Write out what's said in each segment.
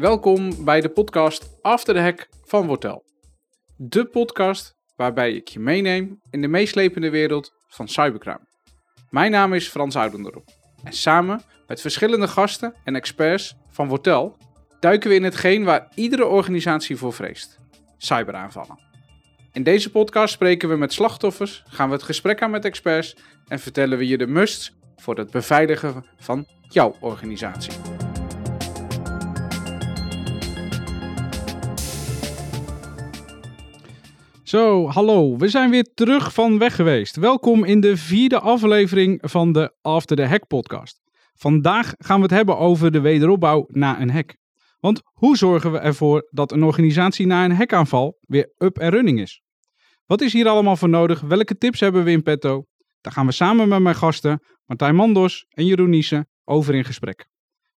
Welkom bij de podcast After the Hack van Wortel. De podcast waarbij ik je meeneem in de meeslepende wereld van cybercrime. Mijn naam is Frans Oudendorp en samen met verschillende gasten en experts van Wortel duiken we in hetgeen waar iedere organisatie voor vreest: cyberaanvallen. In deze podcast spreken we met slachtoffers, gaan we het gesprek aan met experts en vertellen we je de musts voor het beveiligen van jouw organisatie. Zo, hallo. We zijn weer terug van weg geweest. Welkom in de vierde aflevering van de After the Hack podcast. Vandaag gaan we het hebben over de wederopbouw na een hack. Want hoe zorgen we ervoor dat een organisatie na een hackaanval weer up en running is? Wat is hier allemaal voor nodig? Welke tips hebben we in petto? Daar gaan we samen met mijn gasten Martijn Mandos en Jeroen Niesen over in gesprek.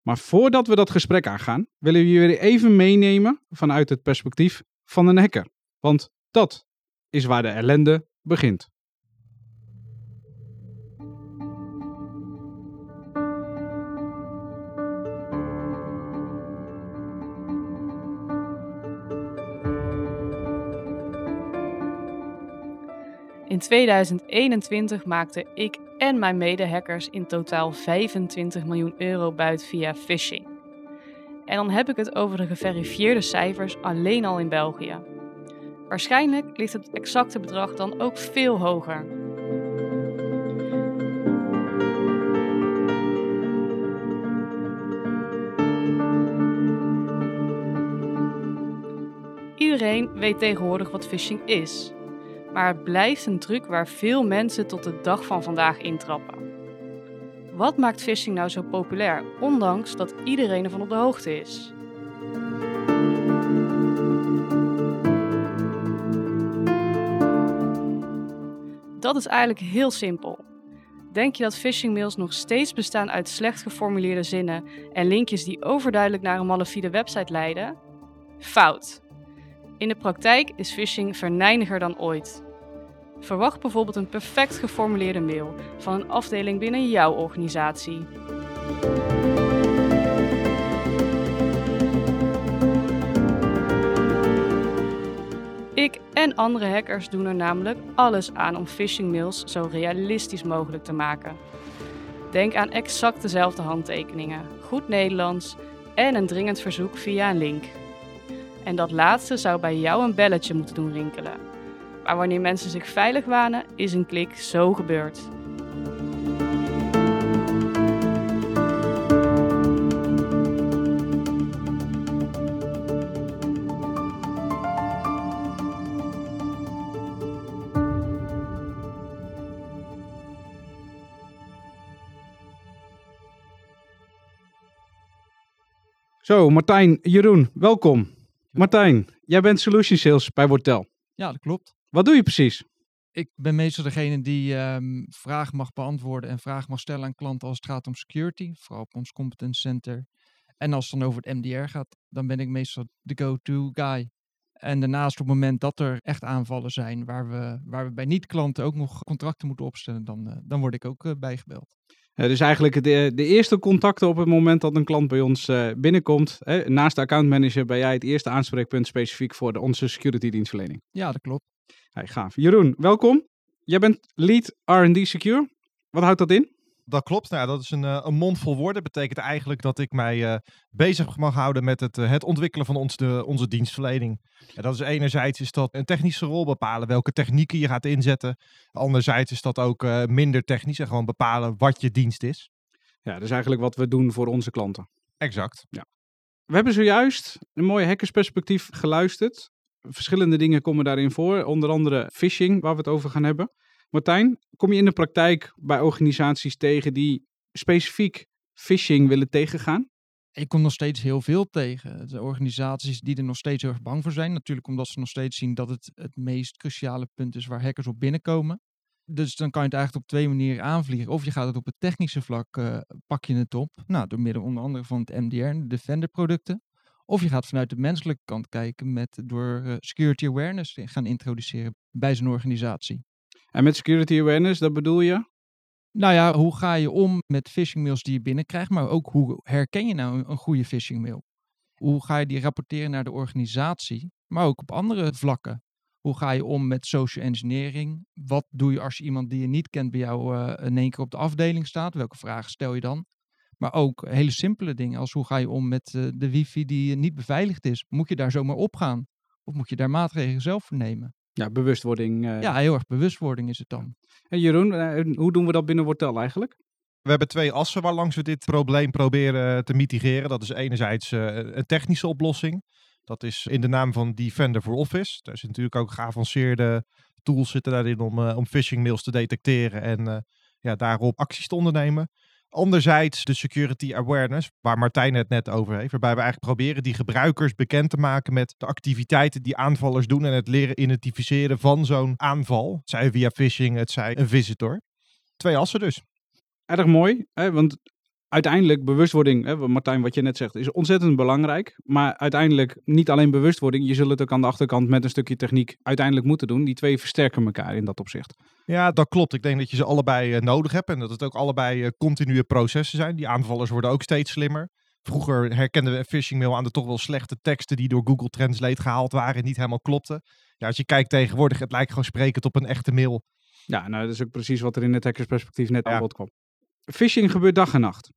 Maar voordat we dat gesprek aangaan, willen we jullie even meenemen vanuit het perspectief van een hacker. Want dat is waar de ellende begint. In 2021 maakte ik en mijn medehackers in totaal 25 miljoen euro buit via phishing. En dan heb ik het over de geverifieerde cijfers alleen al in België. Waarschijnlijk ligt het exacte bedrag dan ook veel hoger. Iedereen weet tegenwoordig wat phishing is. Maar het blijft een truc waar veel mensen tot de dag van vandaag intrappen. Wat maakt phishing nou zo populair, ondanks dat iedereen ervan op de hoogte is? Dat is eigenlijk heel simpel. Denk je dat phishingmails nog steeds bestaan uit slecht geformuleerde zinnen en linkjes die overduidelijk naar een malafide website leiden? Fout. In de praktijk is phishing verneiniger dan ooit. Verwacht bijvoorbeeld een perfect geformuleerde mail van een afdeling binnen jouw organisatie. Ik en andere hackers doen er namelijk alles aan om phishingmails zo realistisch mogelijk te maken. Denk aan exact dezelfde handtekeningen, goed Nederlands en een dringend verzoek via een link. En dat laatste zou bij jou een belletje moeten doen rinkelen. Maar wanneer mensen zich veilig wanen, is een klik zo gebeurd. Zo, Martijn, Jeroen, welkom. Martijn, jij bent Solution Sales bij Wortel. Ja, dat klopt. Wat doe je precies? Ik ben meestal degene die ehm, vragen mag beantwoorden en vragen mag stellen aan klanten als het gaat om security, vooral op ons competence center. En als het dan over het MDR gaat, dan ben ik meestal de go-to guy. En daarnaast op het moment dat er echt aanvallen zijn waar we, waar we bij niet-klanten ook nog contracten moeten opstellen, dan, eh, dan word ik ook eh, bijgebeld. Uh, dus eigenlijk de, de eerste contacten op het moment dat een klant bij ons uh, binnenkomt. Hè, naast de accountmanager ben jij het eerste aanspreekpunt specifiek voor de, onze security dienstverlening. Ja, dat klopt. Hey, gaaf. Jeroen, welkom. Jij bent lead R&D Secure. Wat houdt dat in? Dat klopt. Nou, dat is een, een mond vol woorden. Betekent eigenlijk dat ik mij uh, bezig mag houden met het, uh, het ontwikkelen van ons, de, onze dienstverlening. En dat is enerzijds is dat een technische rol bepalen welke technieken je gaat inzetten. Anderzijds is dat ook uh, minder technisch en gewoon bepalen wat je dienst is. Ja, dat is eigenlijk wat we doen voor onze klanten. Exact. Ja. We hebben zojuist een mooie hackersperspectief geluisterd. Verschillende dingen komen daarin voor, onder andere phishing, waar we het over gaan hebben. Martijn, kom je in de praktijk bij organisaties tegen die specifiek phishing willen tegengaan? Ik kom nog steeds heel veel tegen. De organisaties die er nog steeds heel erg bang voor zijn. Natuurlijk omdat ze nog steeds zien dat het het meest cruciale punt is waar hackers op binnenkomen. Dus dan kan je het eigenlijk op twee manieren aanvliegen. Of je gaat het op het technische vlak, uh, pak je het op. Nou, door middel onder andere van het MDR, de Defender producten. Of je gaat vanuit de menselijke kant kijken met door uh, security awareness gaan introduceren bij zijn organisatie. En met security awareness, dat bedoel je? Nou ja, hoe ga je om met phishing mails die je binnenkrijgt, maar ook hoe herken je nou een goede phishing mail? Hoe ga je die rapporteren naar de organisatie, maar ook op andere vlakken? Hoe ga je om met social engineering? Wat doe je als iemand die je niet kent bij jou uh, in één keer op de afdeling staat? Welke vragen stel je dan? Maar ook hele simpele dingen als hoe ga je om met uh, de wifi die niet beveiligd is? Moet je daar zomaar op gaan? Of moet je daar maatregelen zelf voor nemen? Ja, bewustwording. Uh... Ja, heel erg bewustwording is het dan. En Jeroen, hoe doen we dat binnen Wortel eigenlijk? We hebben twee assen waarlangs we dit probleem proberen te mitigeren. Dat is enerzijds een technische oplossing. Dat is in de naam van Defender for Office. Daar zitten natuurlijk ook geavanceerde tools zitten daarin om, uh, om phishing mails te detecteren en uh, ja, daarop acties te ondernemen. Anderzijds de security awareness, waar Martijn het net over heeft. Waarbij we eigenlijk proberen die gebruikers bekend te maken met de activiteiten die aanvallers doen. En het leren identificeren van zo'n aanval. Zij via phishing, het zij een visitor. Twee assen dus. Erg mooi, hè? want uiteindelijk bewustwording, hè, Martijn, wat je net zegt, is ontzettend belangrijk. Maar uiteindelijk niet alleen bewustwording, je zult het ook aan de achterkant met een stukje techniek uiteindelijk moeten doen. Die twee versterken elkaar in dat opzicht. Ja, dat klopt. Ik denk dat je ze allebei uh, nodig hebt en dat het ook allebei uh, continue processen zijn. Die aanvallers worden ook steeds slimmer. Vroeger herkenden we een phishing mail aan de toch wel slechte teksten die door Google Translate gehaald waren en niet helemaal klopten. Ja, als je kijkt tegenwoordig, het lijkt gewoon sprekend op een echte mail. Ja, nou dat is ook precies wat er in het hackersperspectief net ja. aan bod kwam. Phishing gebeurt dag en nacht.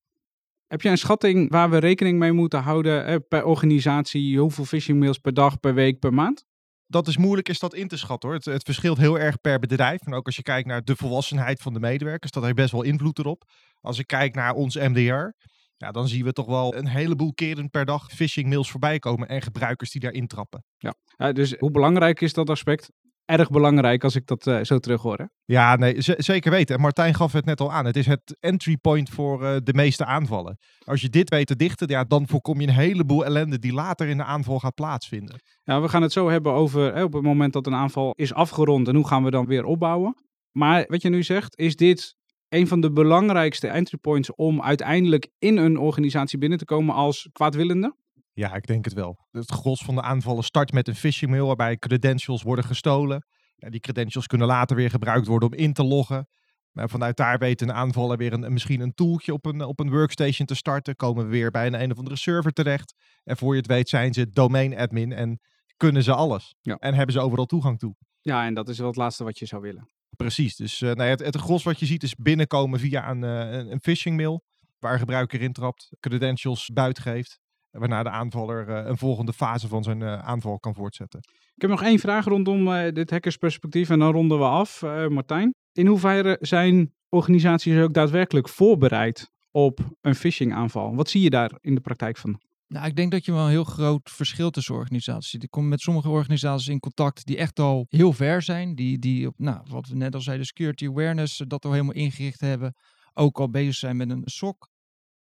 Heb jij een schatting waar we rekening mee moeten houden eh, per organisatie? Hoeveel phishing mails per dag, per week, per maand? Dat is moeilijk is dat in te schatten hoor. Het, het, verschilt heel erg per bedrijf. En ook als je kijkt naar de volwassenheid van de medewerkers, dat heeft best wel invloed erop. Als ik kijk naar ons MDR, ja, dan zien we toch wel een heleboel keren per dag phishing mails voorbij komen en gebruikers die daarin trappen. Ja, ja dus hoe belangrijk is dat aspect? Erg belangrijk als ik dat uh, zo terug hoor. Hè? Ja, nee, zeker weten. En Martijn gaf het net al aan. Het is het entry point voor uh, de meeste aanvallen. Als je dit weet te dichten, ja, dan voorkom je een heleboel ellende die later in de aanval gaat plaatsvinden. Ja, we gaan het zo hebben over hè, op het moment dat een aanval is afgerond en hoe gaan we dan weer opbouwen. Maar wat je nu zegt, is dit een van de belangrijkste entry points om uiteindelijk in een organisatie binnen te komen als kwaadwillende? Ja, ik denk het wel. Het gros van de aanvallen start met een phishing mail waarbij credentials worden gestolen. Ja, die credentials kunnen later weer gebruikt worden om in te loggen. Maar vanuit daar weet een aanvaller weer een, misschien een tooltje op een, op een workstation te starten. Komen we weer bij een, een of andere server terecht. En voor je het weet zijn ze domain admin en kunnen ze alles. Ja. En hebben ze overal toegang toe. Ja, en dat is wel het laatste wat je zou willen. Precies. Dus uh, nou ja, het, het gros wat je ziet is binnenkomen via een, uh, een, phishing mail. Waar een gebruiker intrapt, credentials buiten geeft. Waarna de aanvaller uh, een volgende fase van zijn uh, aanval kan voortzetten. Ik heb nog één vraag rondom uh, dit hackersperspectief en dan ronden we af. Martijn, in hoeverre zijn organisaties ook daadwerkelijk voorbereid op een phishing aanval? Wat zie je daar in de praktijk van? Nou, ik denk dat je wel een heel groot verschil tussen organisaties ziet. Ik kom met sommige organisaties in contact die echt al heel ver zijn. Die, die op, nou, wat we net al zeiden, security awareness, dat al helemaal ingericht hebben. Ook al bezig zijn met een SOC.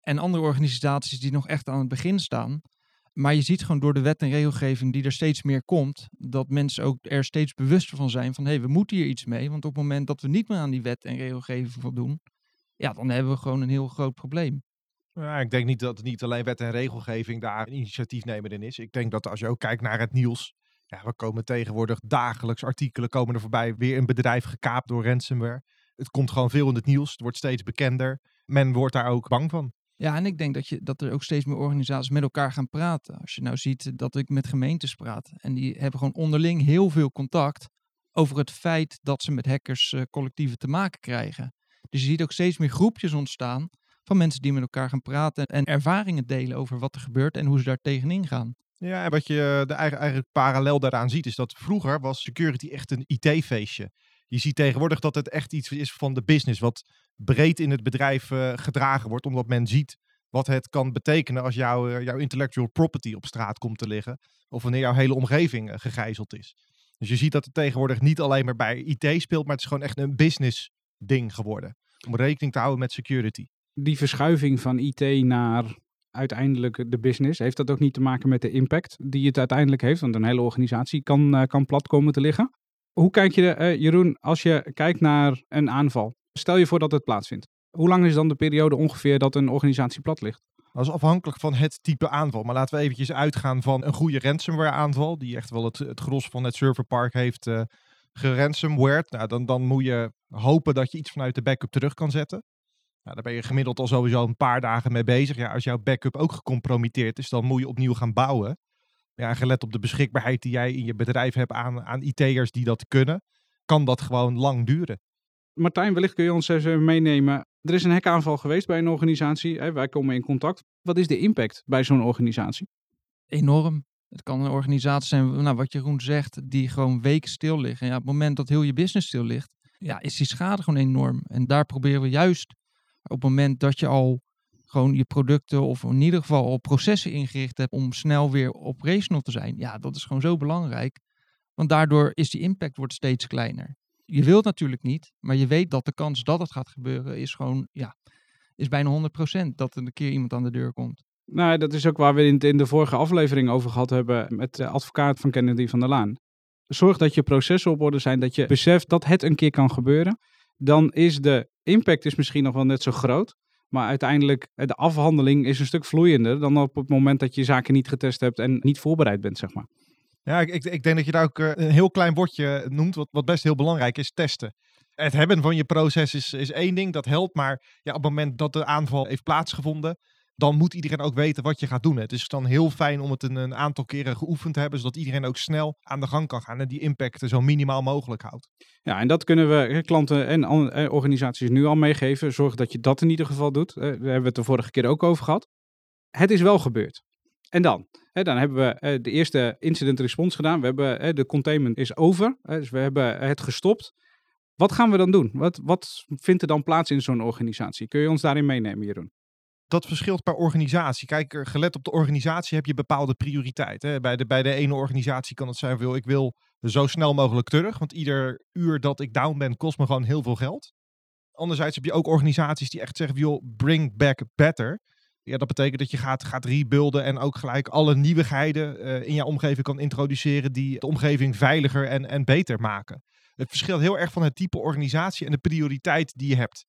En andere organisaties die nog echt aan het begin staan. Maar je ziet gewoon door de wet en regelgeving die er steeds meer komt, dat mensen ook er steeds bewuster van zijn van hé, hey, we moeten hier iets mee. Want op het moment dat we niet meer aan die wet en regelgeving voldoen, ja, dan hebben we gewoon een heel groot probleem. Ja, ik denk niet dat niet alleen wet en regelgeving daar initiatiefnemer in is. Ik denk dat als je ook kijkt naar het nieuws, ja, we komen tegenwoordig dagelijks artikelen komen er voorbij. Weer een bedrijf gekaapt door ransomware. Het komt gewoon veel in het nieuws. Het wordt steeds bekender. Men wordt daar ook bang van. Ja, en ik denk dat, je, dat er ook steeds meer organisaties met elkaar gaan praten. Als je nou ziet dat ik met gemeentes praat en die hebben gewoon onderling heel veel contact over het feit dat ze met hackerscollectieven uh, te maken krijgen. Dus je ziet ook steeds meer groepjes ontstaan van mensen die met elkaar gaan praten en ervaringen delen over wat er gebeurt en hoe ze daar tegenin gaan. Ja, en wat je de eigen, eigenlijk parallel daaraan ziet, is dat vroeger was security echt een IT-feestje. Je ziet tegenwoordig dat het echt iets is van de business, wat breed in het bedrijf uh, gedragen wordt, omdat men ziet wat het kan betekenen als jouw, uh, jouw intellectual property op straat komt te liggen, of wanneer jouw hele omgeving uh, gegijzeld is. Dus je ziet dat het tegenwoordig niet alleen maar bij IT speelt, maar het is gewoon echt een business ding geworden. Om rekening te houden met security. Die verschuiving van IT naar uiteindelijk de business, heeft dat ook niet te maken met de impact die het uiteindelijk heeft? Want een hele organisatie kan, kan plat komen te liggen. Hoe kijk je, uh, Jeroen, als je kijkt naar een aanval? Stel je voor dat het plaatsvindt. Hoe lang is dan de periode ongeveer dat een organisatie plat ligt? Dat is afhankelijk van het type aanval. Maar laten we eventjes uitgaan van een goede ransomware aanval. Die echt wel het, het gros van het serverpark heeft uh, geransomwared. Nou, dan, dan moet je hopen dat je iets vanuit de backup terug kan zetten. Nou, daar ben je gemiddeld al sowieso een paar dagen mee bezig. Ja, als jouw backup ook gecompromitteerd is, dan moet je opnieuw gaan bouwen. Ja, gelet op de beschikbaarheid die jij in je bedrijf hebt aan, aan IT'ers die dat kunnen, kan dat gewoon lang duren. Martijn, wellicht kun je ons even meenemen. Er is een hackaanval geweest bij een organisatie. Hè, wij komen in contact. Wat is de impact bij zo'n organisatie? Enorm. Het kan een organisatie zijn, nou, wat Jeroen zegt, die gewoon weken stil liggen. Ja, op het moment dat heel je business stil ligt, ja, is die schade gewoon enorm. En daar proberen we juist op het moment dat je al gewoon je producten of in ieder geval al processen ingericht hebt om snel weer operational te zijn. Ja, dat is gewoon zo belangrijk. Want daardoor is die impact wordt steeds kleiner. Je wilt natuurlijk niet, maar je weet dat de kans dat het gaat gebeuren is gewoon, ja, is bijna 100% dat er een keer iemand aan de deur komt. Nou, dat is ook waar we in de vorige aflevering over gehad hebben met de advocaat van Kennedy van der Laan. Zorg dat je processen op orde zijn, dat je beseft dat het een keer kan gebeuren. Dan is de impact is misschien nog wel net zo groot. Maar uiteindelijk, de afhandeling is een stuk vloeiender dan op het moment dat je zaken niet getest hebt en niet voorbereid bent, zeg maar. Ja, ik, ik, ik denk dat je daar ook eh, een heel klein woordje noemt, wat, wat best heel belangrijk is, testen. Het hebben van je proces is, is één ding, dat helpt. Maar ja, op het moment dat de aanval heeft plaatsgevonden, dan moet iedereen ook weten wat je gaat doen. Het is dan heel fijn om het een, aantal keren geoefend te hebben, zodat iedereen ook snel aan de gang kan gaan en die impact zo minimaal mogelijk houdt. Ja, en dat kunnen we klanten en organisaties nu al meegeven. Zorg dat je dat in ieder geval doet. Daar hebben we het de vorige keer ook over gehad. Het is wel gebeurd. En dan? dan hebben we de eerste incident response gedaan. We hebben de containment is over. Dus we hebben het gestopt. Wat gaan we dan doen? Wat, wat vindt er dan plaats in zo'n organisatie? Kun je ons daarin meenemen, Jeroen? Dat verschilt per organisatie. Kijk, gelet op de organisatie heb je bepaalde prioriteiten. Bij de, bij de ene organisatie kan het zijn, wil, ik wil zo snel mogelijk terug. Want ieder uur dat ik down ben, kost me gewoon heel veel geld. Anderzijds heb je ook organisaties die echt zeggen, joh, bring back better. Ja, dat betekent dat je gaat, gaat rebuilden en ook gelijk alle nieuwigheden uh, in je omgeving kan introduceren die de omgeving veiliger en, en beter maken. Het verschilt heel erg van het type organisatie en de prioriteit die je hebt.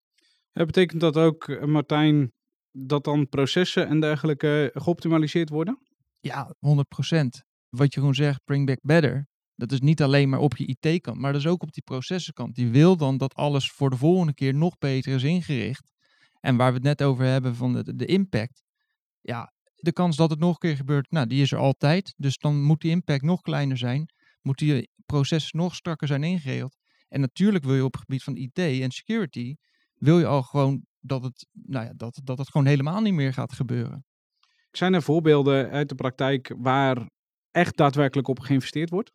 Ja, betekent dat ook, eh, Martijn, dat dan processen en dergelijke geoptimaliseerd worden? Ja, 100%. Wat je gewoon zegt, bring back better. Dat is niet alleen maar op je IT-kant, maar dat is ook op die processenkant. Die wil dan dat alles voor de volgende keer nog beter is ingericht. En waar we het net over hebben van de, de impact. Ja, de kans dat het nog een keer gebeurt, nou, die is er altijd. Dus dan moet die impact nog kleiner zijn. Moet die proces nog strakker zijn ingeregeld. En natuurlijk wil je op het gebied van IT en security, wil je al gewoon dat het, nou ja, dat, dat het gewoon helemaal niet meer gaat gebeuren. Zijn er voorbeelden uit de praktijk waar echt daadwerkelijk op geïnvesteerd wordt?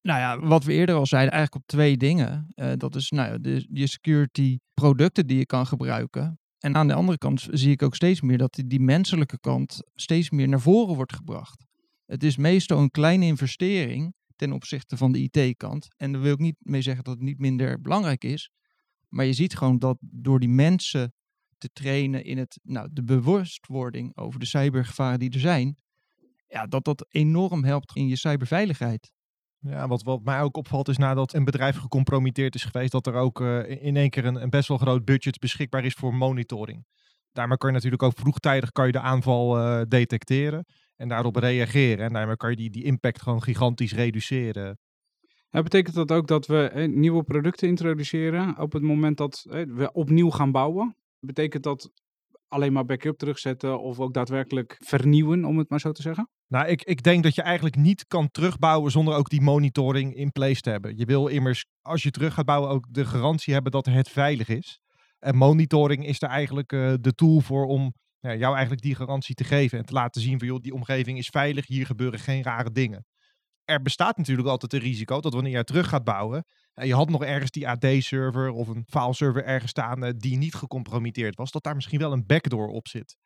Nou ja, wat we eerder al zeiden, eigenlijk op twee dingen. Uh, dat is nou ja, de, je security producten die je kan gebruiken. En aan de andere kant zie ik ook steeds meer dat die, die menselijke kant steeds meer naar voren wordt gebracht. Het is meestal een kleine investering ten opzichte van de IT-kant. En daar wil ik niet mee zeggen dat het niet minder belangrijk is. Maar je ziet gewoon dat door die mensen te trainen in het, nou, de bewustwording over de cybergevaren die er zijn, ja, dat dat enorm helpt in je cyberveiligheid. Ja, wat, wat mij ook opvalt is nadat een bedrijf gecompromitteerd is geweest, dat er ook uh, in één keer een, best wel groot budget beschikbaar is voor monitoring. Daarmee kan je natuurlijk ook vroegtijdig kan je de aanval uh, detecteren en daarop reageren. En daarmee kan je die, die impact gewoon gigantisch reduceren. Betekent dat ook dat we nieuwe producten introduceren op het moment dat we opnieuw gaan bouwen? Betekent dat alleen maar backup terugzetten of ook daadwerkelijk vernieuwen, om het maar zo te zeggen? Nou, ik, ik denk dat je eigenlijk niet kan terugbouwen zonder ook die monitoring in place te hebben. Je wil immers, als je terug gaat bouwen, ook de garantie hebben dat het veilig is. En monitoring is er eigenlijk uh, de tool voor om jou eigenlijk die garantie te geven. En te laten zien van, joh, die omgeving is veilig, hier gebeuren geen rare dingen er bestaat natuurlijk altijd een risico dat wanneer je terug gaat bouwen. En je had nog ergens die AD-server of een file-server ergens staan die niet gecompromitteerd was, dat daar misschien wel een backdoor op zit.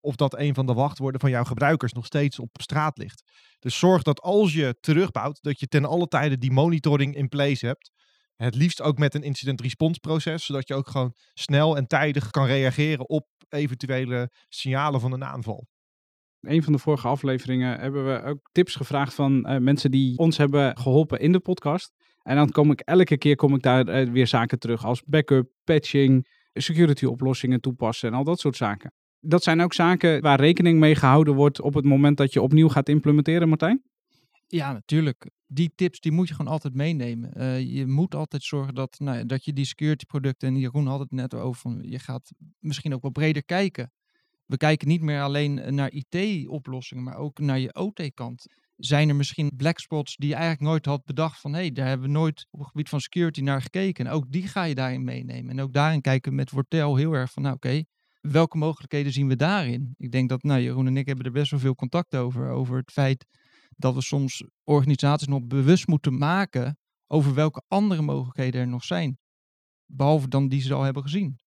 Of dat een van de wachtwoorden van jouw gebruikers nog steeds op straat ligt. Dus zorg dat als je terugbouwt, dat je ten alle tijde die monitoring in place hebt. Het liefst ook met een incident response proces, zodat je ook gewoon snel en tijdig kan reageren op eventuele signalen van een aanval een van de vorige afleveringen hebben we ook tips gevraagd van uh, mensen die ons hebben geholpen in de podcast. En dan kom ik elke keer kom ik daar uh, weer zaken terug als backup, patching, security oplossingen toepassen en al dat soort zaken. Dat zijn ook zaken waar rekening mee gehouden wordt op het moment dat je opnieuw gaat implementeren, Martijn? Ja, natuurlijk. Die tips die moet je gewoon altijd meenemen. Eh, je moet altijd zorgen dat, nou, dat je die security producten, en Jeroen had het net over, je gaat misschien ook wel breder kijken. We kijken niet meer alleen naar IT-oplossingen, maar ook naar je OT-kant. Zijn er misschien black spots die je eigenlijk nooit had bedacht van, hé, hey, daar hebben we nooit op het gebied van security naar gekeken. En ook die ga je daarin meenemen. En ook daarin kijken we met Wortel heel erg van, nou oké, welke mogelijkheden zien we daarin? Ik denk dat, nou, Jeroen en ik hebben er best wel veel contact over, over het feit dat we soms organisaties nog bewust moeten maken over welke andere mogelijkheden er nog zijn. Behalve dan die ze al hebben gezien.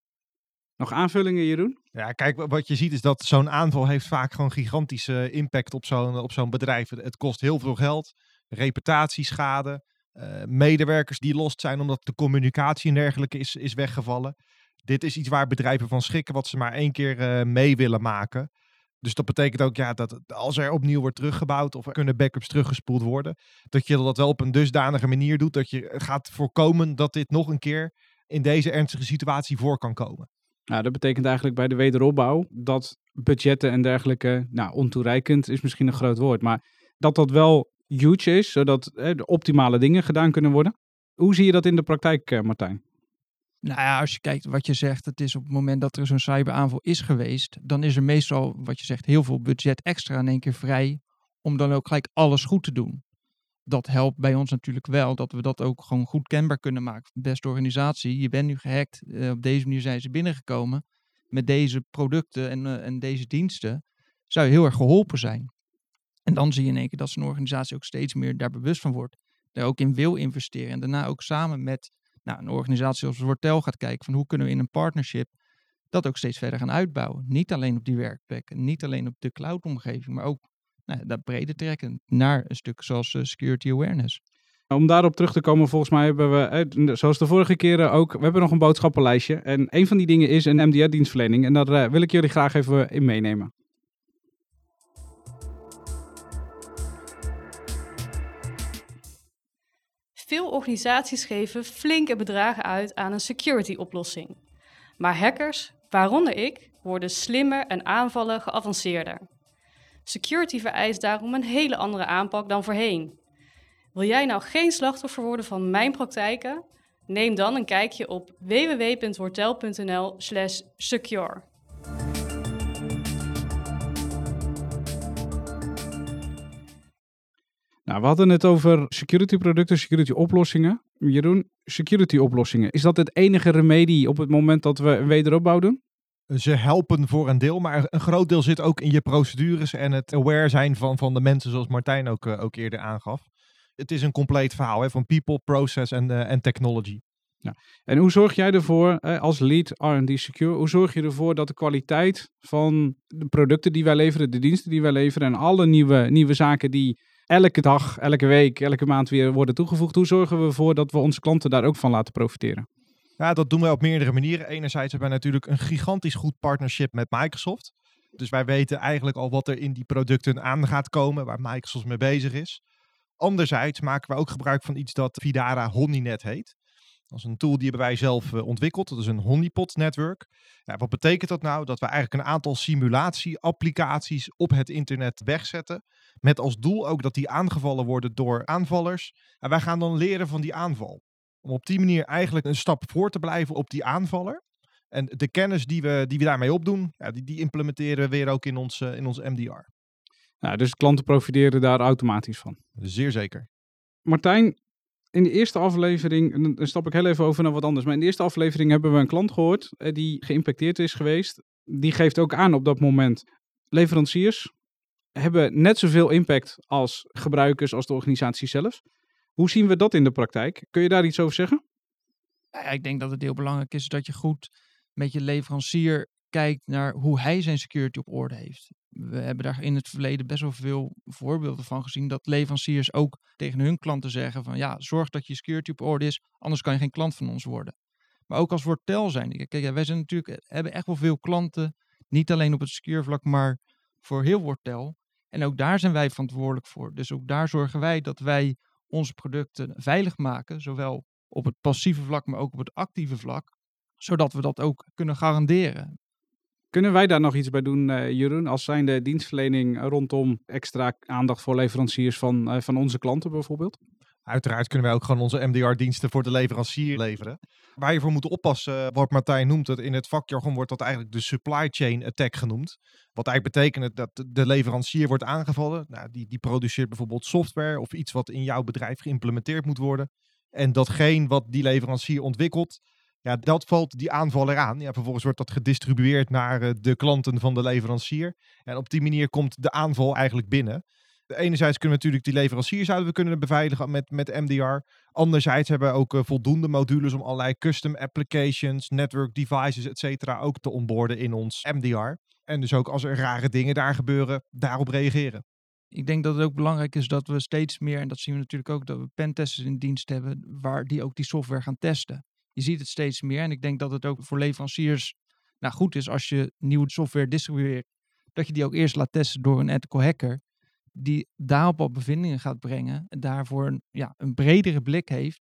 Nog aanvullingen, Jeroen? Ja, kijk, wat je ziet is dat zo'n aanval heeft vaak gewoon gigantische impact op zo'n op zo'n bedrijf. Het kost heel veel geld, reputatieschade, uh, medewerkers die lost zijn omdat de communicatie en dergelijke is, is weggevallen. Dit is iets waar bedrijven van schrikken wat ze maar één keer uh, mee willen maken. Dus dat betekent ook ja, dat als er opnieuw wordt teruggebouwd of er kunnen backups teruggespoeld worden, dat je dat wel op een dusdanige manier doet dat je gaat voorkomen dat dit nog een keer in deze ernstige situatie voor kan komen. Nou, dat betekent eigenlijk bij de wederopbouw dat budgetten en dergelijke, nou, ontoereikend is misschien een groot woord, maar dat dat wel huge is, zodat hè, de optimale dingen gedaan kunnen worden. Hoe zie je dat in de praktijk, eh, Martijn? Nou ja, als je kijkt wat je zegt, het is op het moment dat er zo'n cyberaanval is geweest, dan is er meestal, wat je zegt, heel veel budget extra in één keer vrij om dan ook gelijk alles goed te doen. Dat helpt bij ons natuurlijk wel, dat we dat ook gewoon goed kenbaar kunnen maken. Beste organisatie, je bent nu gehackt, uh, op deze manier zijn ze binnengekomen. Met deze producten en, uh, en deze diensten zou je heel erg geholpen zijn. En dan zie je in één keer dat zo'n organisatie ook steeds meer daar bewust van wordt. Daar ook in wil investeren. En daarna ook samen met nou, een organisatie als Wortel gaat kijken van hoe kunnen we in een partnership dat ook steeds verder gaan uitbouwen. Niet alleen op die werkplek, niet alleen op de cloud-omgeving, maar ook nou, dat breder trekken naar een stuk zoals uh, security awareness. Om daarop terug te komen, volgens mij hebben we, zoals de vorige keren ook, we hebben nog een boodschappenlijstje. En een van die dingen is een MDR-dienstverlening. En daar uh, wil ik jullie graag even in meenemen. Veel organisaties geven flinke bedragen uit aan een security-oplossing. Maar hackers, waaronder ik, worden slimmer en aanvallen geavanceerder. Security vereist daarom een hele andere aanpak dan voorheen. Wil jij nou geen slachtoffer worden van mijn praktijken? Neem dan een kijkje op www.wortel.nl/secure. Nou, we hadden het over security producten, security oplossingen. Jeroen, security oplossingen. Is dat het enige remedie op het moment dat we een wederopbouw doen? Ze helpen voor een deel, maar een groot deel zit ook in je procedures en het aware zijn van, van de mensen, zoals Martijn ook, uh, ook eerder aangaf. Het is een compleet verhaal hè, van people, process en uh, technology. Ja. En hoe zorg jij ervoor, eh, als lead R&D Secure, hoe zorg je ervoor dat de kwaliteit van de producten die wij leveren, de diensten die wij leveren en alle nieuwe, nieuwe zaken die elke dag, elke week, elke maand weer worden toegevoegd. Hoe zorgen we ervoor dat we onze klanten daar ook van laten profiteren? Ja, dat doen we op meerdere manieren. Enerzijds hebben wij natuurlijk een gigantisch goed partnership met Microsoft. Dus wij weten eigenlijk al wat er in die producten aan gaat komen, waar Microsoft mee bezig is. Anderzijds maken we ook gebruik van iets dat Vidara Honeynet heet. Dat is een tool die hebben wij zelf uh, ontwikkeld. Dat is een honeypot network. Ja, wat betekent dat nou? Dat we eigenlijk een aantal simulatie-applicaties op het internet wegzetten. Met als doel ook dat die aangevallen worden door aanvallers. En wij gaan dan leren van die aanval. Om op die manier eigenlijk een stap voor te blijven op die aanvaller. En de kennis die we, die we daarmee opdoen, ja, die, die implementeren we weer ook in ons, uh, in ons MDR. Nou, dus klanten profiteren daar automatisch van. Zeer zeker. Martijn, in de eerste aflevering, dan stap ik heel even over naar wat anders. Maar in de eerste aflevering hebben we een klant gehoord eh, die geïmpacteerd is geweest. Die geeft ook aan op dat moment. Leveranciers hebben net zoveel impact als gebruikers, als de organisatie zelf. Hoe zien we dat in de praktijk? Kun je daar iets over zeggen? Ja, ik denk dat het heel belangrijk is dat je goed met je leverancier kijkt naar hoe hij zijn security op orde heeft. We hebben daar in het verleden best wel veel voorbeelden van gezien dat leveranciers ook tegen hun klanten zeggen van ja, zorg dat je security op orde is, anders kan je geen klant van ons worden. Maar ook als Wortel zijn. Kijk, wij zijn natuurlijk, hebben echt wel veel klanten, niet alleen op het secure vlak, maar voor heel Wortel. En ook daar zijn wij verantwoordelijk voor. Dus ook daar zorgen wij dat wij onze producten veilig maken, zowel op het passieve vlak, maar ook op het actieve vlak, zodat we dat ook kunnen garanderen. Kunnen wij daar nog iets bij doen, uh, Jeroen, als zijnde dienstverlening rondom extra aandacht voor leveranciers van, uh, van onze klanten bijvoorbeeld? Uiteraard kunnen wij ook gewoon onze MDR-diensten voor de leverancier leveren. Waar je voor moet oppassen, wat Martijn noemt het, in het vakjargon wordt dat eigenlijk de supply chain attack genoemd. Wat eigenlijk betekent dat de leverancier wordt aangevallen. Nou, die, die produceert bijvoorbeeld software of iets wat in jouw bedrijf geïmplementeerd moet worden. En datgene wat die leverancier ontwikkelt, ja, dat valt die aanval eraan. Ja, vervolgens wordt dat gedistribueerd naar uh, de klanten van de leverancier. En op die manier komt de aanval eigenlijk binnen. Enerzijds kunnen we natuurlijk die leverancier zouden we kunnen beveiligen met, met MDR. Anderzijds hebben we ook uh, voldoende modules om allerlei custom applications, network devices, et cetera, ook te onboarden in ons MDR. En dus ook als er rare dingen daar gebeuren, daarop reageren. Ik denk dat het ook belangrijk is dat we steeds meer, en dat zien we natuurlijk ook, dat we pentesters in dienst hebben, waar die ook die software gaan testen. Je ziet het steeds meer en ik denk dat het ook voor leveranciers nou, goed is als je nieuwe software distribueert, dat je die ook eerst laat testen door een ethical hacker, die daarop al bevindingen gaat brengen en daarvoor een, ja, een bredere blik heeft.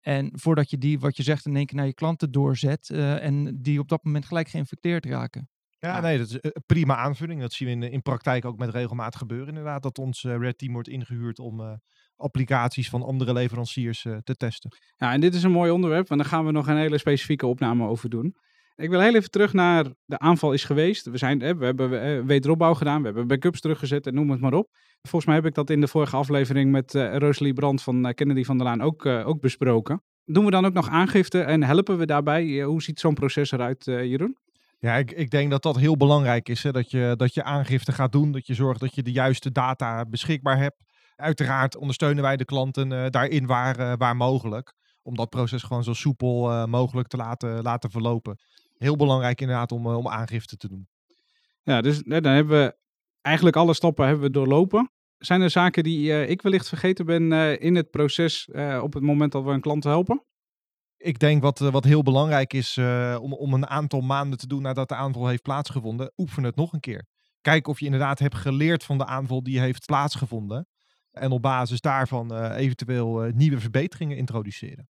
En voordat je die, wat je zegt, in één keer naar je klanten doorzet uh, en die op dat moment gelijk geïnfecteerd raken. Ja, nee, dat is een prima aanvulling. Dat zien we in, in praktijk ook met regelmaat gebeuren inderdaad. Dat ons uh, Red Team wordt ingehuurd om uh, applicaties van andere leveranciers uh, te testen. Ja, en dit is een mooi onderwerp, want daar gaan we nog een hele specifieke opname over doen. Ik wil heel even terug naar de aanval is geweest. We, zijn, we hebben wederopbouw gedaan, we hebben backups teruggezet en noem het maar op. Volgens mij heb ik dat in de vorige aflevering met uh, Rosalie Brand van Kennedy van der Laan ook, ook besproken. Doen we dan ook nog aangifte en helpen we daarbij? Hoe ziet zo'n proces eruit, Jeroen? Ja, ik, ik denk dat dat heel belangrijk is. Hè? Dat, je, dat je aangifte gaat doen. Dat je zorgt dat je de juiste data beschikbaar hebt. Uiteraard ondersteunen wij de klanten daarin waar, waar mogelijk. Om dat proces gewoon zo soepel mogelijk te laten, laten verlopen. Heel belangrijk inderdaad om, om aangifte te doen. Ja, dus dan hebben we eigenlijk alle stappen hebben we doorlopen. Zijn er zaken die ik wellicht vergeten ben in het proces op het moment dat we een klant helpen? ik denk wat, wat heel belangrijk is om, om een aantal maanden te doen nadat de aanval heeft plaatsgevonden, oefen het nog een keer. Kijk of je inderdaad hebt geleerd van de aanval die heeft plaatsgevonden. En op basis daarvan eventueel nieuwe verbeteringen introduceren.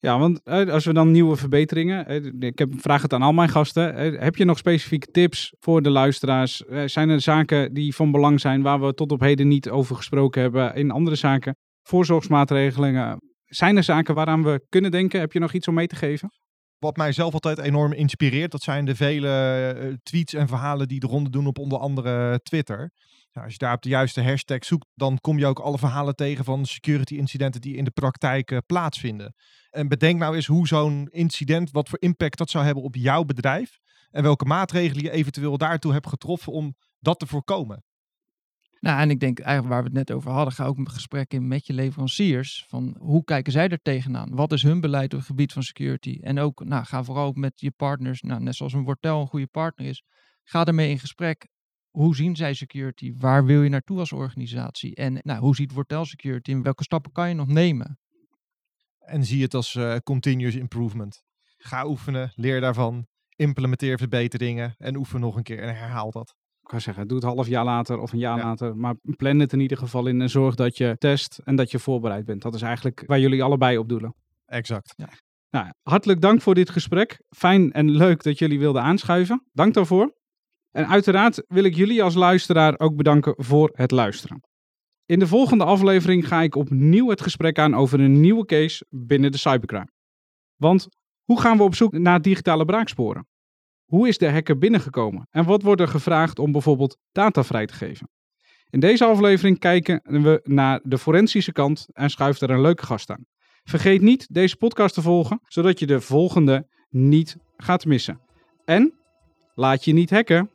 Ja, want als we dan nieuwe verbeteringen. Ik heb, vraag het aan al mijn gasten. Heb je nog specifieke tips voor de luisteraars? Zijn er zaken die van belang zijn waar we tot op heden niet over gesproken hebben in andere zaken? Voorzorgsmaatregelen, zijn er zaken waaraan we kunnen denken? Heb je nog iets om mee te geven? Wat mij zelf altijd enorm inspireert, dat zijn de vele tweets en verhalen die de ronde doen op onder andere Twitter. Nou, als je daar op de juiste hashtag zoekt, dan kom je ook alle verhalen tegen van security incidenten die in de praktijk uh, plaatsvinden. En bedenk nou eens hoe zo'n incident, wat voor impact dat zou hebben op jouw bedrijf. En welke maatregelen je eventueel daartoe hebt getroffen om dat te voorkomen. Nou, en ik denk eigenlijk waar we het net over hadden, ga ook een gesprek in met je leveranciers. Van hoe kijken zij er tegenaan? Wat is hun beleid op het gebied van security? En ook, nou, ga vooral ook met je partners, nou, net zoals een Wortel een goede partner is, ga ermee in gesprek. Hoe zien zij security? Waar wil je naartoe als organisatie? En nou, hoe ziet Wortel security? En welke stappen kan je nog nemen? En zie het als uh, continuous improvement. Ga oefenen, leer daarvan, implementeer verbeteringen en oefen nog een keer en herhaal dat ik kan zeggen, doe het half jaar later of een jaar later. Maar plan het in ieder geval in en zorg dat je test en dat je voorbereid bent. Dat is eigenlijk waar jullie allebei op doelen. Exact. Ja. Nou, hartelijk dank voor dit gesprek. Fijn en leuk dat jullie wilden aanschuiven. Dank daarvoor. En uiteraard wil ik jullie als luisteraar ook bedanken voor het luisteren. In de volgende aflevering ga ik opnieuw het gesprek aan over een nieuwe case binnen de cybercrime. Want hoe gaan we op zoek naar digitale braaksporen? Hoe is de hacker binnengekomen en wat wordt er gevraagd om bijvoorbeeld data vrij te geven? In deze aflevering kijken we naar de forensische kant en schuift er een leuke gast aan. Vergeet niet deze podcast te volgen, zodat je de volgende niet gaat missen. En laat je niet hacken.